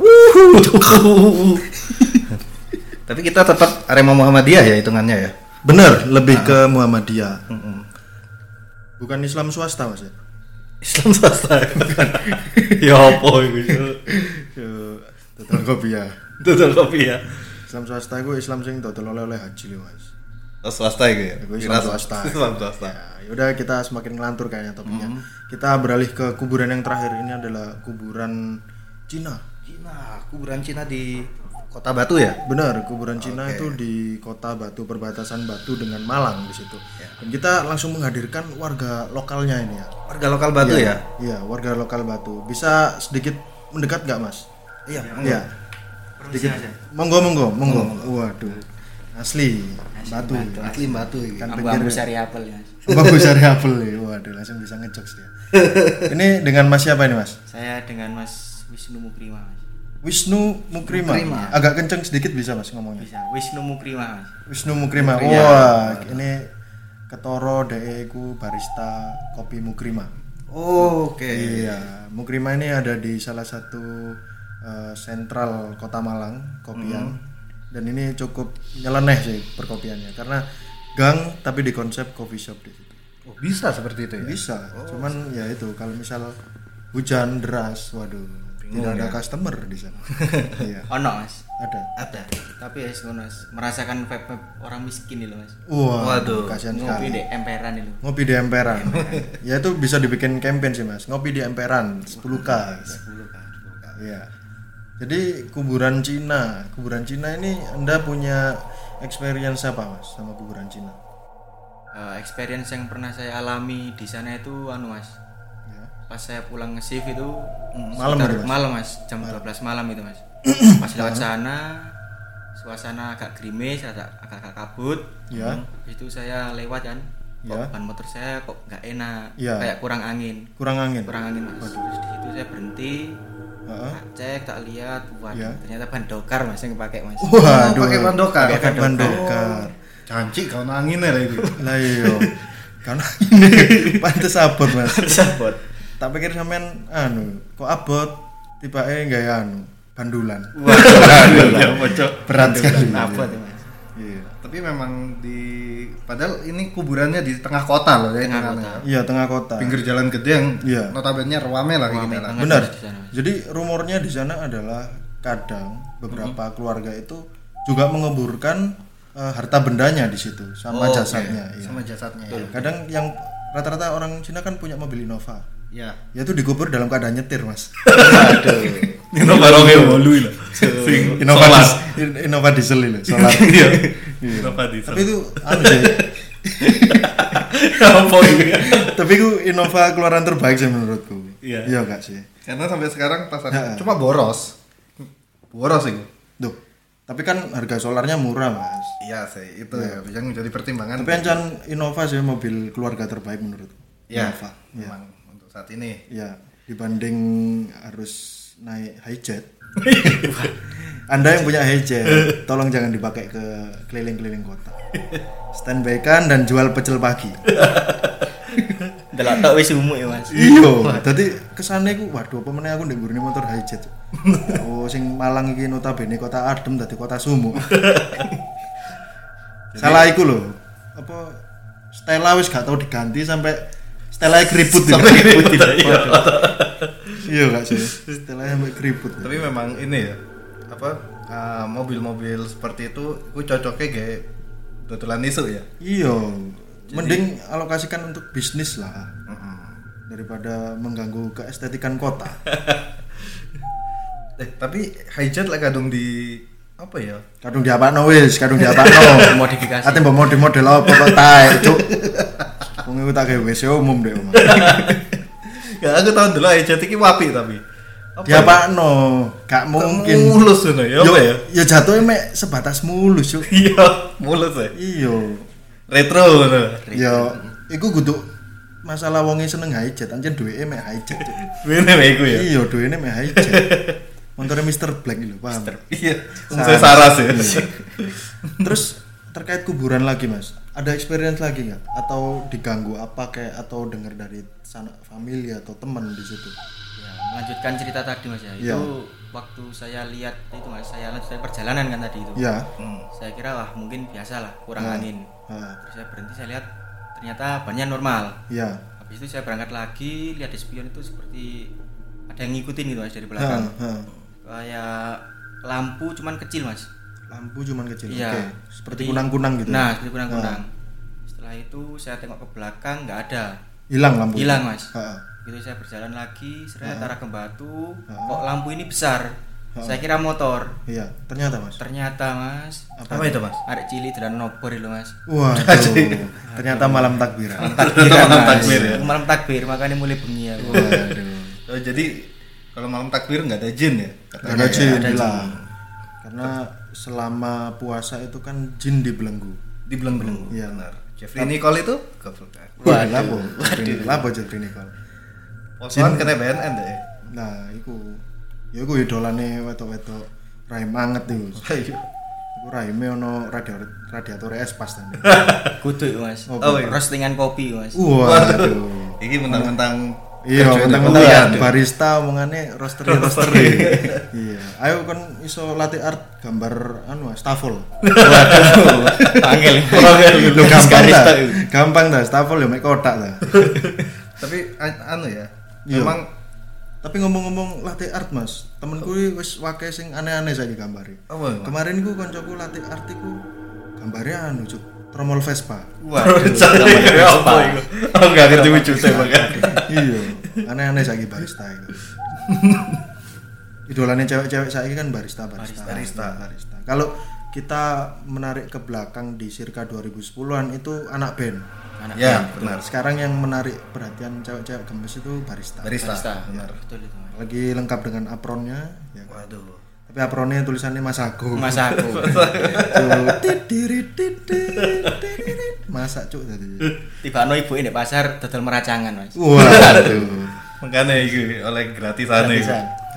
Tapi kita tetap Arema Muhammadiyah ya hitungannya ya. Bener, lebih ke Muhammadiyah. Bukan Islam swasta mas ya? Islam swasta bukan. ya apa itu? Total kopi ya. Tutul kopi ya. Islam swasta itu Islam sing total oleh oleh haji lho mas. Oh, swasta itu ya. Itu Islam swasta. Islam swasta. Ya, yaudah kita semakin ngelantur kayaknya topiknya. Kita beralih ke kuburan yang terakhir ini adalah kuburan Cina. Cina, kuburan Cina di Kota Batu ya? Benar, kuburan Cina itu di kota Batu, perbatasan Batu dengan Malang di situ. Dan kita langsung menghadirkan warga lokalnya ini ya. Warga lokal Batu ya? Iya, warga lokal Batu. Bisa sedikit mendekat nggak mas? Iya. Iya. Sedikit. Monggo, monggo, monggo. Waduh, asli Batu. Asli Batu iki. Kan Ambu-ambu sari apel ya. Bagus dari apel ya. Waduh, langsung bisa ngejokes dia. ini dengan mas siapa ini mas? Saya dengan Mas Wisnu Mukrima Mas. Wisnu Mukrima. Agak kenceng sedikit bisa mas ngomongnya. Bisa Wisnu Mukrima Mas. Wisnu Mukrima. Wah, ini ketoro DE ku barista kopi Mukrima. Oh, oke. Iya, Mukrima ini ada di salah satu eh, sentral Kota Malang, kopian. Dan ini cukup nyeleneh sih perkopiannya karena gang tapi di konsep coffee shop di situ. Oh, bisa seperti itu ya? Bisa, cuman ya itu kalau misal hujan deras, waduh, tidak ada customer di sana. iya, Ono Mas. ada. Ada. Tapi ya Mas, merasakan vibe orang miskin ini loh Mas. Wah, Waduh, kasihan Ngopi sekali. di emperan itu. Ngopi di emperan. ya itu bisa dibikin campaign sih mas. Ngopi di emperan 10k. Iya. Jadi kuburan Cina, kuburan Cina ini anda punya experience apa mas sama kuburan Cina? Eh, experience yang pernah saya alami di sana itu anu Mas. Ya. Pas saya pulang nge-shift itu Malam sekitar itu, Mas? malam Mas, jam 12 malam itu Mas. Pas lewat sana suasana agak gerimis, agak agak kabut. Ya. Habis itu saya lewat kan. Kok Ya. ban motor saya kok nggak enak, Ya. kayak kurang angin. Kurang angin. kurang angin mas Terus di situ saya berhenti Tak cek tak lihat waduh Ya. ternyata ban dokar mas yang pakai mas Waduh. pakai ban dokar. Pakai ban dokar. Janji kau nangin ya itu. Lah iya. Karena ini pantes abot, Mas. Sabot. Tak pikir sampean anu, kok abot gawe anu, bandulan. Ya pocok. Berat sekali. Abot ya, Mas. Iya. Tapi memang di padahal ini kuburannya di tengah kota loh ya. Tengah kota. Iya, tengah kota. Pinggir jalan gede yang Iya. notabene rame lah kita lah. Benar. Jadi rumornya di sana adalah kadang beberapa keluarga itu juga menguburkan eh, harta bendanya di situ sama Oh, jasadnya. oke. iya. Sama jasadnya. ya. Kadang yang rata-rata orang Cina kan punya mobil Innova. Ya. Ya itu dikubur dalam keadaan nyetir, Mas. Ini baru kayak bolu lah. Sing Innova dis- In- Innova diesel itu, solar. Iya. Innova diesel. Tapi itu anu sih. Ini? Tapi itu Innova keluaran terbaik sih menurutku. Iya. Iya enggak sih? Karena sampai sekarang pasarnya cuma boros. Boros itu. Tuh. Tapi kan harga solarnya murah, Mas. Iya sih, itu ya yang menjadi pertimbangan. Tapi ancan Innova sih mobil keluarga terbaik menurutku. ya, Innova. Iya. memang untuk saat ini. Ya, dibanding harus naik hijet. Anda yang punya hijet, tolong jangan dipakai ke keliling-keliling kota. Standby kan dan jual pecel pagi. Delok tok wis umuk ya, Mas. Iya, tadi kesane ku waduh apa meneh aku ndek nggurine motor hijet. Oh, sing Malang iki notabene kota adem dadi kota sumuk. Salah iku lho. Apa Stella wis gak tau diganti sampai Stella keriput sampai keriput Iya gak sih? Stella sampai keriput. Tapi memang ini ya, apa uh, mobil-mobil seperti itu, gue cocoknya kayak dodolan isu ya. Iya. Mending alokasikan untuk bisnis lah daripada mengganggu keestetikan kota. Eh, tapi hijet lah kadung di apa ya? Kadung diapakno wis, kadung diapakno. Modifikasi. Ate mbok model model apa kok tae, Cuk. Iku tak gawe WC umum deh, Om. Ya aku tahu dulu hijet iki wapi tapi. Apa ya? Diapakno, gak mungkin. mulus ngono ya, Yo, apa ya? ya jatuhnya mek sebatas mulus, Cuk. Iya, mulus ya. Iya. Retro ngono. Ya, iku kudu masalah wonge seneng hijet, anjen duweke mek hijet. Bene wae iku ya. Iya, duwene mek hijet. Motornya Mr. Black lho, paham? Iya, saya saras ya. Terus terkait kuburan lagi mas, ada experience lagi nggak? Atau diganggu apa kayak atau dengar dari sana family atau teman di situ? Ya, melanjutkan cerita tadi Mas ya. Iya. Itu waktu saya lihat itu Mas, saya lanjutkan perjalanan kan tadi itu. Ya, Saya kira wah mungkin biasa lah, kurang Nah. angin. ha, Terus saya berhenti saya lihat ternyata banyak normal. ya, Habis itu saya berangkat lagi, lihat di spion itu seperti ada yang ngikutin gitu Mas dari ha, belakang. ha. Kayak lampu cuman kecil Mas. Lampu cuman kecil, Iya. oke. Seperti kunang-kunang gitu. Nah, seperti kunang-kunang. Setelah itu saya tengok ke belakang nggak ada. Hilang lampu. Hilang Mas. Ha, Gitu saya berjalan lagi, seraya arah ke batu, kok lampu ini besar. Ha. Saya kira motor. Iya, ternyata mas. Ternyata Mas, Apa itu, Mas? ada cili dan nobor itu Mas. Waduh, ternyata malam takbiran. Takbiran, Malam Mas. takbir ya? Malam takbir, makanya mulai bengi ya. Waduh. Oh, jadi kalau malam takbir nggak ada jin ya? Gak ada jin, ada hilang. Karena selama puasa itu kan jin dibelenggu. Di belenggu. Iya. benar. Jeffrey Nicole itu goblok. Waduh, lapo, lapo Jeffrey Nicole. Posoan kena BNN deh. Nah, iku ya iku idolane wedok-wedok raim anget iku. Ayo. Iku raime ono radiator radiator es pas tadi. Kudu itu, Mas. Oh, Oh, iya. Roastingan kopi Mas. Waduh. Ini mentang-mentang Iya, mentang-mentang barista omongane roastery roastery. Iya, ayo kan iso latih art gambar anu stafel. Panggil. Lu gampang Barista dah. Gampang dah stafel ya mek kotak dah. Tapi an- anu ya. Iya. Memang Tapi ngomong-ngomong latih art, Mas. Temenku wis wakil sing aneh-aneh saiki gambari. apa ya? Mas? Kemarin ku koncoku latih art iku gambarnya anu, Cuk. Tromol Vespa. Waduh, ya apa itu? Aku nggak ngerti wujudnya makanya. iya, aneh-aneh saiki barista itu. Idolanya cewek-cewek saiki kan barista, barista. Barista. barista. Kalau kita menarik ke belakang di circa 2010-an itu anak band. Anak Ya, band. benar. Sekarang yang menarik perhatian cewek-cewek gemes itu barista. Barista. Barista. Benar. Betul itu. Mas. Lagi lengkap dengan apronnya, ya. Waduh. Tapi apronnya tulisannya Mas Agung. Mas titirit. Masak cuk tadi. Tiba no ibu ini pasar dodol meracangan, Mas. Waduh. Makanya itu oleh gratisan itu.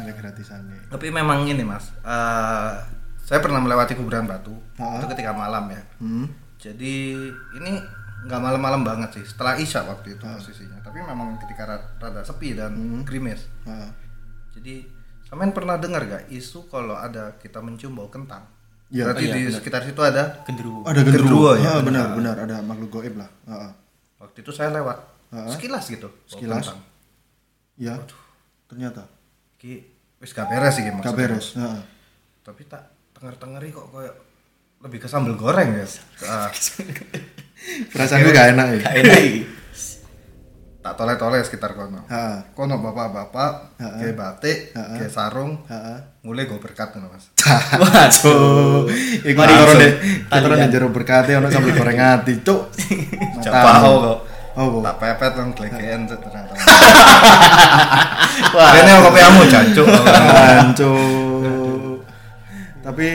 Gratisan. Tapi memang ini mas, eh, saya pernah melewati kuburan batu Ha? itu ketika malam ya. Hmm. jadi ini nggak malam-malam banget sih setelah isya waktu itu posisinya tapi memang ketika ra- rada sepi dan krimis Heeh. jadi kalian pernah dengar gak isu kalau ada kita mencium bau kentang Iya. berarti di sekitar situ ada Genderuwo. ada genderuwo Genderuwo, ya, Ah, benar benar ada makhluk goib lah Heeh. waktu itu saya lewat Heeh. sekilas gitu Sekilas. kentang. ya ternyata Ki, wis gak beres sih gak maksudnya. beres Heeh. tapi tak tenger-tengeri kok kayak lebih ke sambal goreng ya Ah, perasaan gue gak enak ya Enak iki. Tak tole-tole sekitar kono Heeh. kono bapak-bapak kayak batik kayak sarung Heeh. mulai gue berkat ngono mas Waduh, iku taruh deh, taruh deh jero berkati ono sambil goreng ati, cuk. coba kok Oh, kok. tak pepet nang glegean cuk, ternyata wah ini kopi kamu jancuk Hancur. Tapi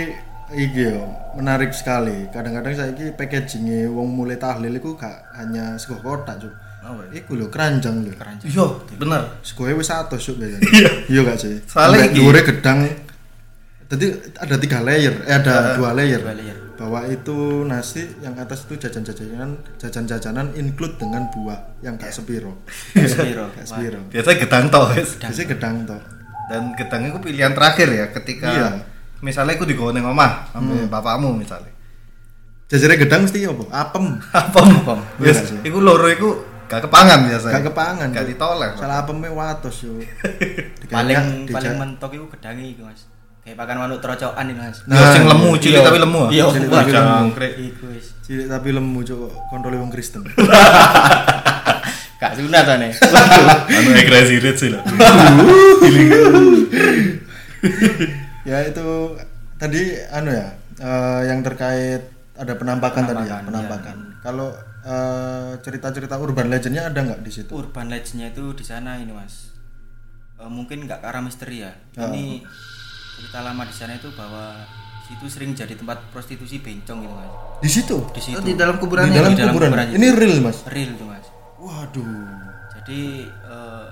iki yo menarik sekali. Kadang-kadang saya iki packagingnya wong mulai tahlil iku gak hanya sego kotak, cuk. Apa Iku lho keranjang lho. iya bener Segoe wis 100 cuk biasanya. Iya gak sih? Sampai iki- dhuwure gedang. Jadi ada tiga layer, eh ada dua layer. Dua layer. Bahwa itu nasi, yang atas itu jajan-jajanan, jajan-jajanan include dengan buah yang gak sepiro. Sepiro. Gak sepiro. biasanya gedang toh wis. Biasanya gedang toh. dan gedang itu pilihan terakhir ya ketika Iya. misalnya aku digawe ning omah sampai bapakmu misalnya Jajarnya gedang mesti apa? Apem. apa Apa? wis Iya iku loro iku gak kepangan biasanya Gak kepangan. gak ditoleh Salah apemnya watos yo. Paling paling mentok iku gedangi iku, Mas. Kayak pakan manuk trocokan iki, Mas. Nah, sing lemu cilik Iya. tapi lemu ah? Iya, jangkrik Iku wis. Cilik tapi lemu cuk kontrole wong Kristen. Gak sunat Nek. anu crazy rich sih lah ya itu tadi anu ya eh, yang terkait ada penampakan, tadi ya Penampakan, penampakan. Kalau eh, cerita-cerita urban legendnya ada nggak di situ? Urban Legend-nya itu di sana ini, Mas. Eh, mungkin nggak ke arah misteri ya. Ini cerita lama di sana itu bahwa situ sering jadi tempat prostitusi bencong gitu, Mas. Di situ? Di situ. di dalam Di kuburannya dalam di dalam kuburan. kuburan Ini real mas? Real tuh, Mas. Waduh. Jadi eh,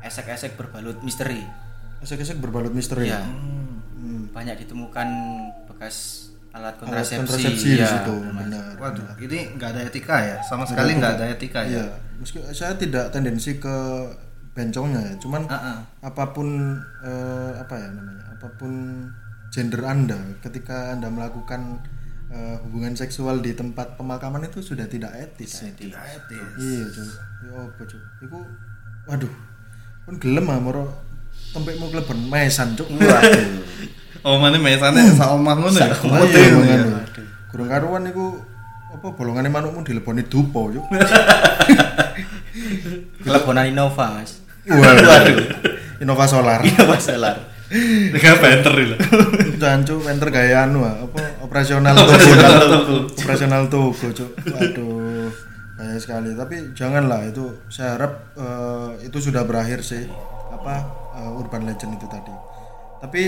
esek-esek berbalut misteri. Esek-esek berbalut misteri. Iya. Hmm. Banyak ditemukan bekas alat Alat kontrasepsi. kontrasepsi di situ, benar. waduh ini nggak ada etika ya sama sekali nggak ada etika ya Iya. Meski saya tidak tendensi ke bencongnya ya, cuman Ah, ah. apa pun eh, apa ya namanya? Apa pun gender Anda ketika Anda melakukan eh, hubungan seksual di tempat pemakaman itu sudah tidak etis. tidak etis Iya, Cuk. Ya apa, Cuk? Iku waduh. Pun gelem ah moro tempekmu kleben mesan, Cuk. Oh mana mesane sak omah ngono ya Oh iya. Kurang karuan iku apa bolongane manukmu dileboni dupo, Cuk. Kelebonan Innova, Mas. Waduh. Innova Solar. Innova Solar. dengan penter lah Jancu penter gaya anu ah, apa operasional toko. operasional toko, Cuk. Waduh. Bahaya sekali, tapi janganlah itu saya harap eh, itu sudah berakhir sih apa eh, urban legend itu tadi. Tapi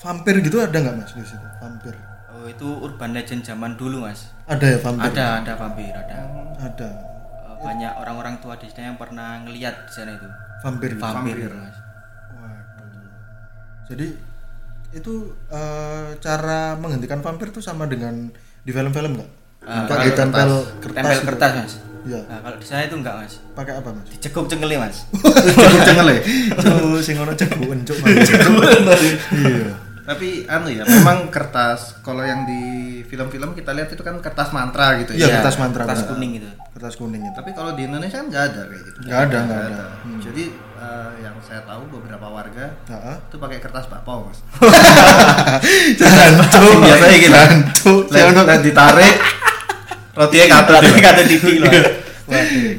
vampir gitu ada nggak Mas di situ? Vampir. Oh, itu urban legend zaman dulu, Mas. Ada ya vampir? Ada, ada vampir, ada. Ada. Eh, banyak orang-orang tua di sana yang pernah ngelihat di sana itu. Vampir. Vampir, Mas. Waduh. Jadi itu eh, cara menghentikan vampir tuh sama dengan di film-film nggak? Pakai tempel kertas. Tempel gitu. kertas, Mas. Iya. Nah, kalau di sana itu enggak, Mas. Pakai apa mas? Dicekuk cengkeli, Mas. Cukup cengel ya. Cuk, sing ono cekuken cuk. Mas. Iya. Tapi anu ya memang kertas kalau yang di film-film kita lihat itu kan kertas mantra gitu Iya, ya kertas mantra. Kertas benar. kuning gitu. Kertas kuning itu. tapi kalau di Indonesia kan nggak ada kayak gitu Nggak ada, nggak ada. Hmm. jadi eh, yang saya tahu beberapa warga Heeh. itu pakai kertas bakpao mas Jancuk. biasanya gitu lihat ditarik rotinya katut Tapi kata titik loh.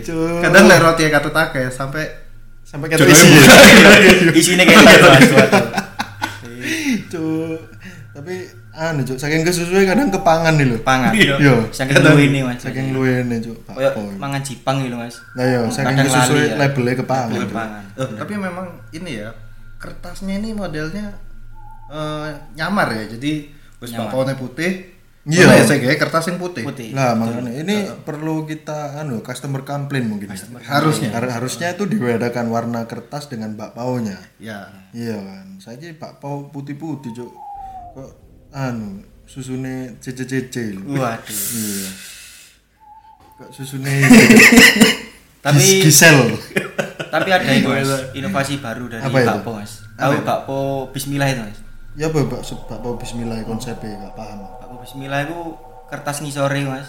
Cuk. kadang lihat rotinya katut akeh sampai Sampai kata isi. ya. Isinya kayak gitu. Cuk. Tapi anu cuk, saking kesusunya kadang kepangan nih lho. Pangan. Iya. Saking lu ini, Mas. Saking luwene cuk. Kayak mangan jipang gitu, Mas. Nah iya, saking lali ya. labelnya kepangan. Label Cuk. pangan. Eh, tapi memang ini ya kertasnya ini modelnya eh, nyamar ya jadi wis bakpaone putih Iya. iya saya kertas yang putih Putih. Lah makanya ini perlu kita anu customer complaint mungkin. ya. Harusnya. Har- harusnya itu dibedakan warna kertas dengan bakpaunya. ya Iya kan. Saya bakpau putih-putih cuk. Kok anu susune CCCC. Waduh. Iya. Kok susune Tapi Gis- Gisel. tapi ada ini mas, inovasi baru dari Apa bakpo mas. Tahu bakpo Bismillah itu mas. Ya bapak bapak bismillah konsepnya gak paham. Bismillah itu kertas ngisore mas.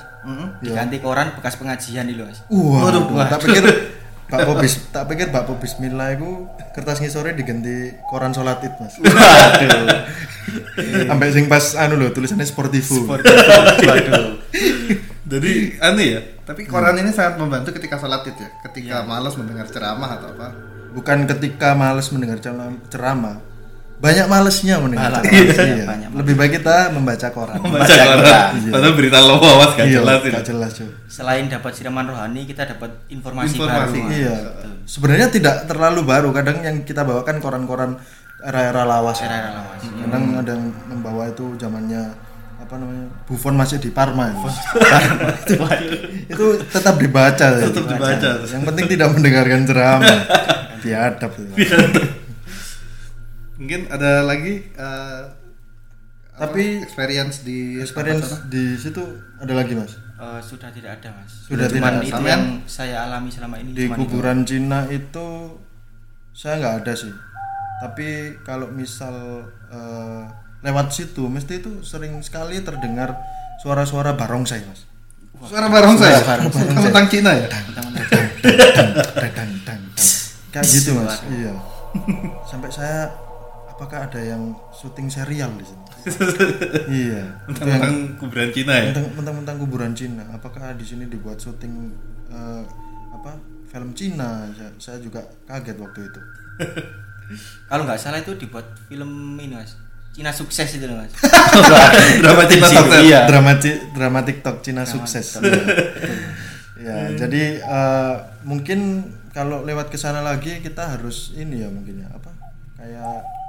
Diganti koran bekas pengajian itu mas. Wah, Waduh, tak pikir bakpo bis tak pikir bakpo bismillah itu kertas ngisore diganti koran sholat id mas. Waduh. Sampai sing pas anu loh tulisannya sportivo. Waduh. Jadi aneh ya. Tapi koran ini sangat membantu ketika sholat id ya. Ketika malas mendengar ceramah atau apa. Bukan ketika males mendengar ceramah. Banyak malesnya mendengar Malah, iya, Iya. banyak Lebih baik kita membaca koran. Baca Baca koran. koran. Padahal berita lawas gak Iya, jelas gak jelas cuy. Selain dapat siraman rohani, kita dapat informasi, Informasi, baru. Mas. Iya. Sebenarnya tidak terlalu baru. Kadang yang kita bawakan koran-koran era-era lawas. Era-era lawas. Kadang ada yang membawa itu zamannya apa namanya? Buffon masih di Parma. itu. itu tetap dibaca. Tetap dibaca. Yang penting tidak mendengarkan ceramah. Biadab. itu. Mungkin ada lagi eh, Tapi- apa, experience di Experience di situ ada lagi mas. Eh, sudah tidak ada mas. Sudah Cuman tidak itu yang saya alami selama ini. Di cuman itu. kuburan Cina itu saya nggak ada sih. Tapi kalau misal eh, lewat situ mesti itu sering sekali terdengar suara-suara barongsai mas. Suara barongsai. Suara barongsai. Tentang Cina ya. Kayak gitu mas. Iya. Sampai saya apakah ada yang syuting serial di sini? iya. Tentang kuburan Cina ya. mentang- mentang-mentang kuburan Cina. Apakah di sini dibuat syuting eh, apa film Cina? Saya, saya juga kaget waktu itu. Kalau nggak salah itu dibuat film ini mas. Cina sukses itu loh, mas. Drama Cina situ, sukses. Iya. drama drama TikTok Cina sukses. ya, jadi eh, mungkin kalau lewat ke sana lagi kita harus ini ya mungkin ya apa? Kayak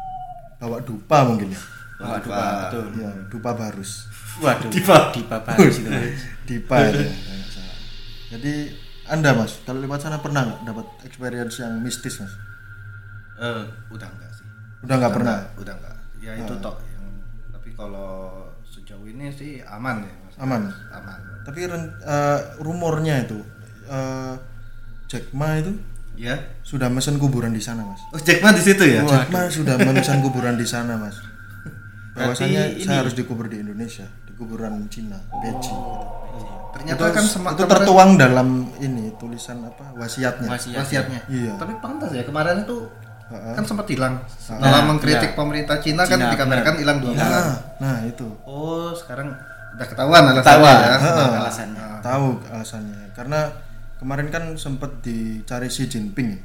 bawa dupa mungkin ya. Wah, dupa, betul. Ya, dupa barus. Waduh. Dipa. Dipa Barus itu. Dipa ya. Jadi Anda Mas, kalau lewat sana pernah nggak dapat experience yang mistis Mas? Eh, udah enggak sih. Udah nggak pernah. Enggak, udah enggak. Ya itu tok yang tapi kalau sejauh ini sih aman ya. Mas. Aman. Aman. Tapi eh, rumornya itu eh, Jack Ma itu Ya. sudah mesen kuburan di sana Mas. Oh, Jack Ma di situ ya? Jack Ma sudah memesan kuburan di sana mas. Bahwasanya saya harus dikubur di Indonesia, di kuburan Cina, Beji. gitu. Ternyata kan sempat itu tertuang dalam ini tulisan apa wasiatnya. Wasiat. wasiatnya. Iya. Tapi pantas ya kemarin itu kan sempat hilang. Setelah Nah, mengkritik iya. pemerintah Cina, kan Cina, dikabarkan hilang dua bulan. Nah, nah itu Oh, sekarang udah ketahuan alasannya Ketahuan. ya. Heeh. alasannya. tahu alasannya. Karena kemarin kan sempat dicari Xi Jinping.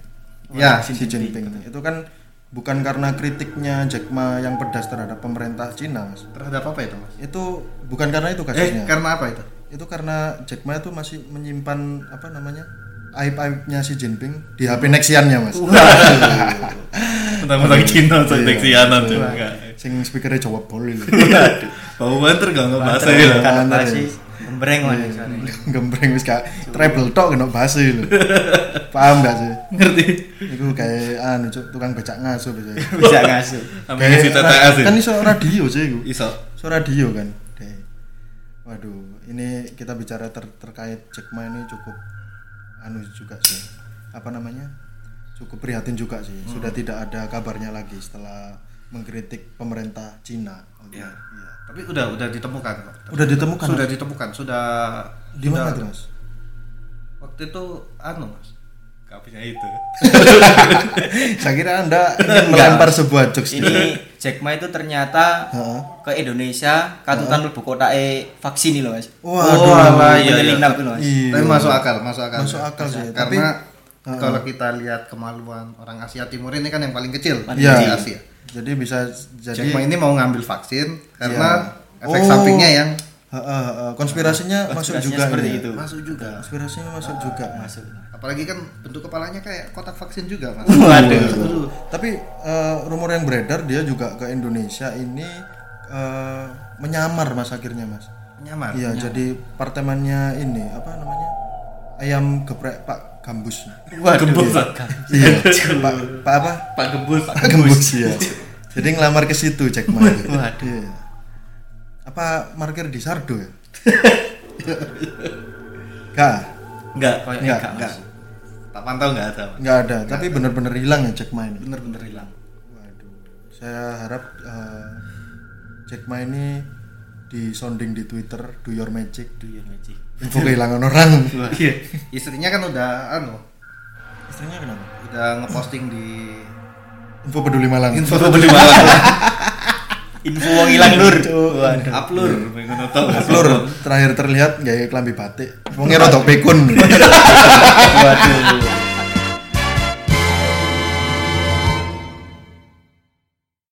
Ya, Xi Jinping. Itu kan bukan karena kritiknya Jack Ma yang pedas terhadap pemerintah Cina, mas. Terhadap apa itu, Mas? Itu bukan karena itu Eh, kasusnya. karena apa itu? itu karena Jack Ma itu masih menyimpan apa namanya aib-aibnya si Jinping di HP Nexiannya mas. Tentang-tentang Cina sedeksianan tuh. Sing speakernya jawab boleh. Bau banter gak nggak bahasa ya. kan masih gembreng mas. Iya. Gembreng wis kak treble tok kena bahasa lho. Paham gak sih? Ngerti? Iku kayak anu Cuk, tukang becak ngaso biasanya. Bisa ngasuh. Sampai ngisi TTS kan iso radio sih iku. Iso. Iso radio kan. Waduh, ini kita bicara ter- terkait Jack Ma ini cukup anu juga sih. Apa namanya? Cukup prihatin juga sih. Sudah tidak ada kabarnya lagi setelah mengkritik pemerintah Cina. Oke. Ya. Iya. Tapi udah udah ditemukan kok. Udah ditemukan. Sudah ditemukan, sudah Di mana tuh, Mas? Waktu itu anu, Mas. Kapinya itu. Saya kira Anda ingin melempar sebuah jokes. Ini Jack Ma itu ternyata Heeh. ke Indonesia katutan kota e vaksin ini loh mas. Waduh. Oh, iya, iya. Itu loh mas. Iya. Tapi masuk akal, masuk akal. Masuk akal sih, Karena tapi- kalau kita lihat kemaluan orang Asia Timur ini kan yang paling kecil Paling di Iya. Asia. Jadi bisa Jack jadi Ma ini mau ngambil vaksin karena Iya. efek Oh. sampingnya yang Heeh, heeh. konspirasinya masuk Konspirasinya juga seperti ini. itu. masuk juga. Konspirasinya masuk juga. Masuk. Apalagi kan bentuk kepalanya kayak kotak vaksin juga, Mas. Waduh. Tapi eh, rumor yang beredar dia juga ke Indonesia ini eh, menyamar mas akhirnya mas. Nyamar. Iya jadi partemannya ini apa namanya ayam geprek Pak Gambus. Waduh. Gembus. iya. Pak Pak apa? Pak Gebus. Pak Gembus ya. Jadi ngelamar ke situ Jack Ma. Waduh. Iya. Apa parkir di Sardo ya? Gak, Enggak, enggak, enggak, enggak. Mas. tak pantau enggak ada. Enggak ada, tapi bener-bener hilang ya Jack Ma ini. Bener-bener hilang. Waduh. Saya harap eh, Jack Ma ini di sounding di Twitter do your magic Do your magic. Info kehilangan orang Iya. Istrinya kan udah anu, istrinya kenapa udah ngeposting di info peduli Malang info peduli Malang. Info wong ilang lur. Waduh, upload. Ngono to. Lur, terakhir terlihat gaya klambi batik wongnya rodok pekun Waduh.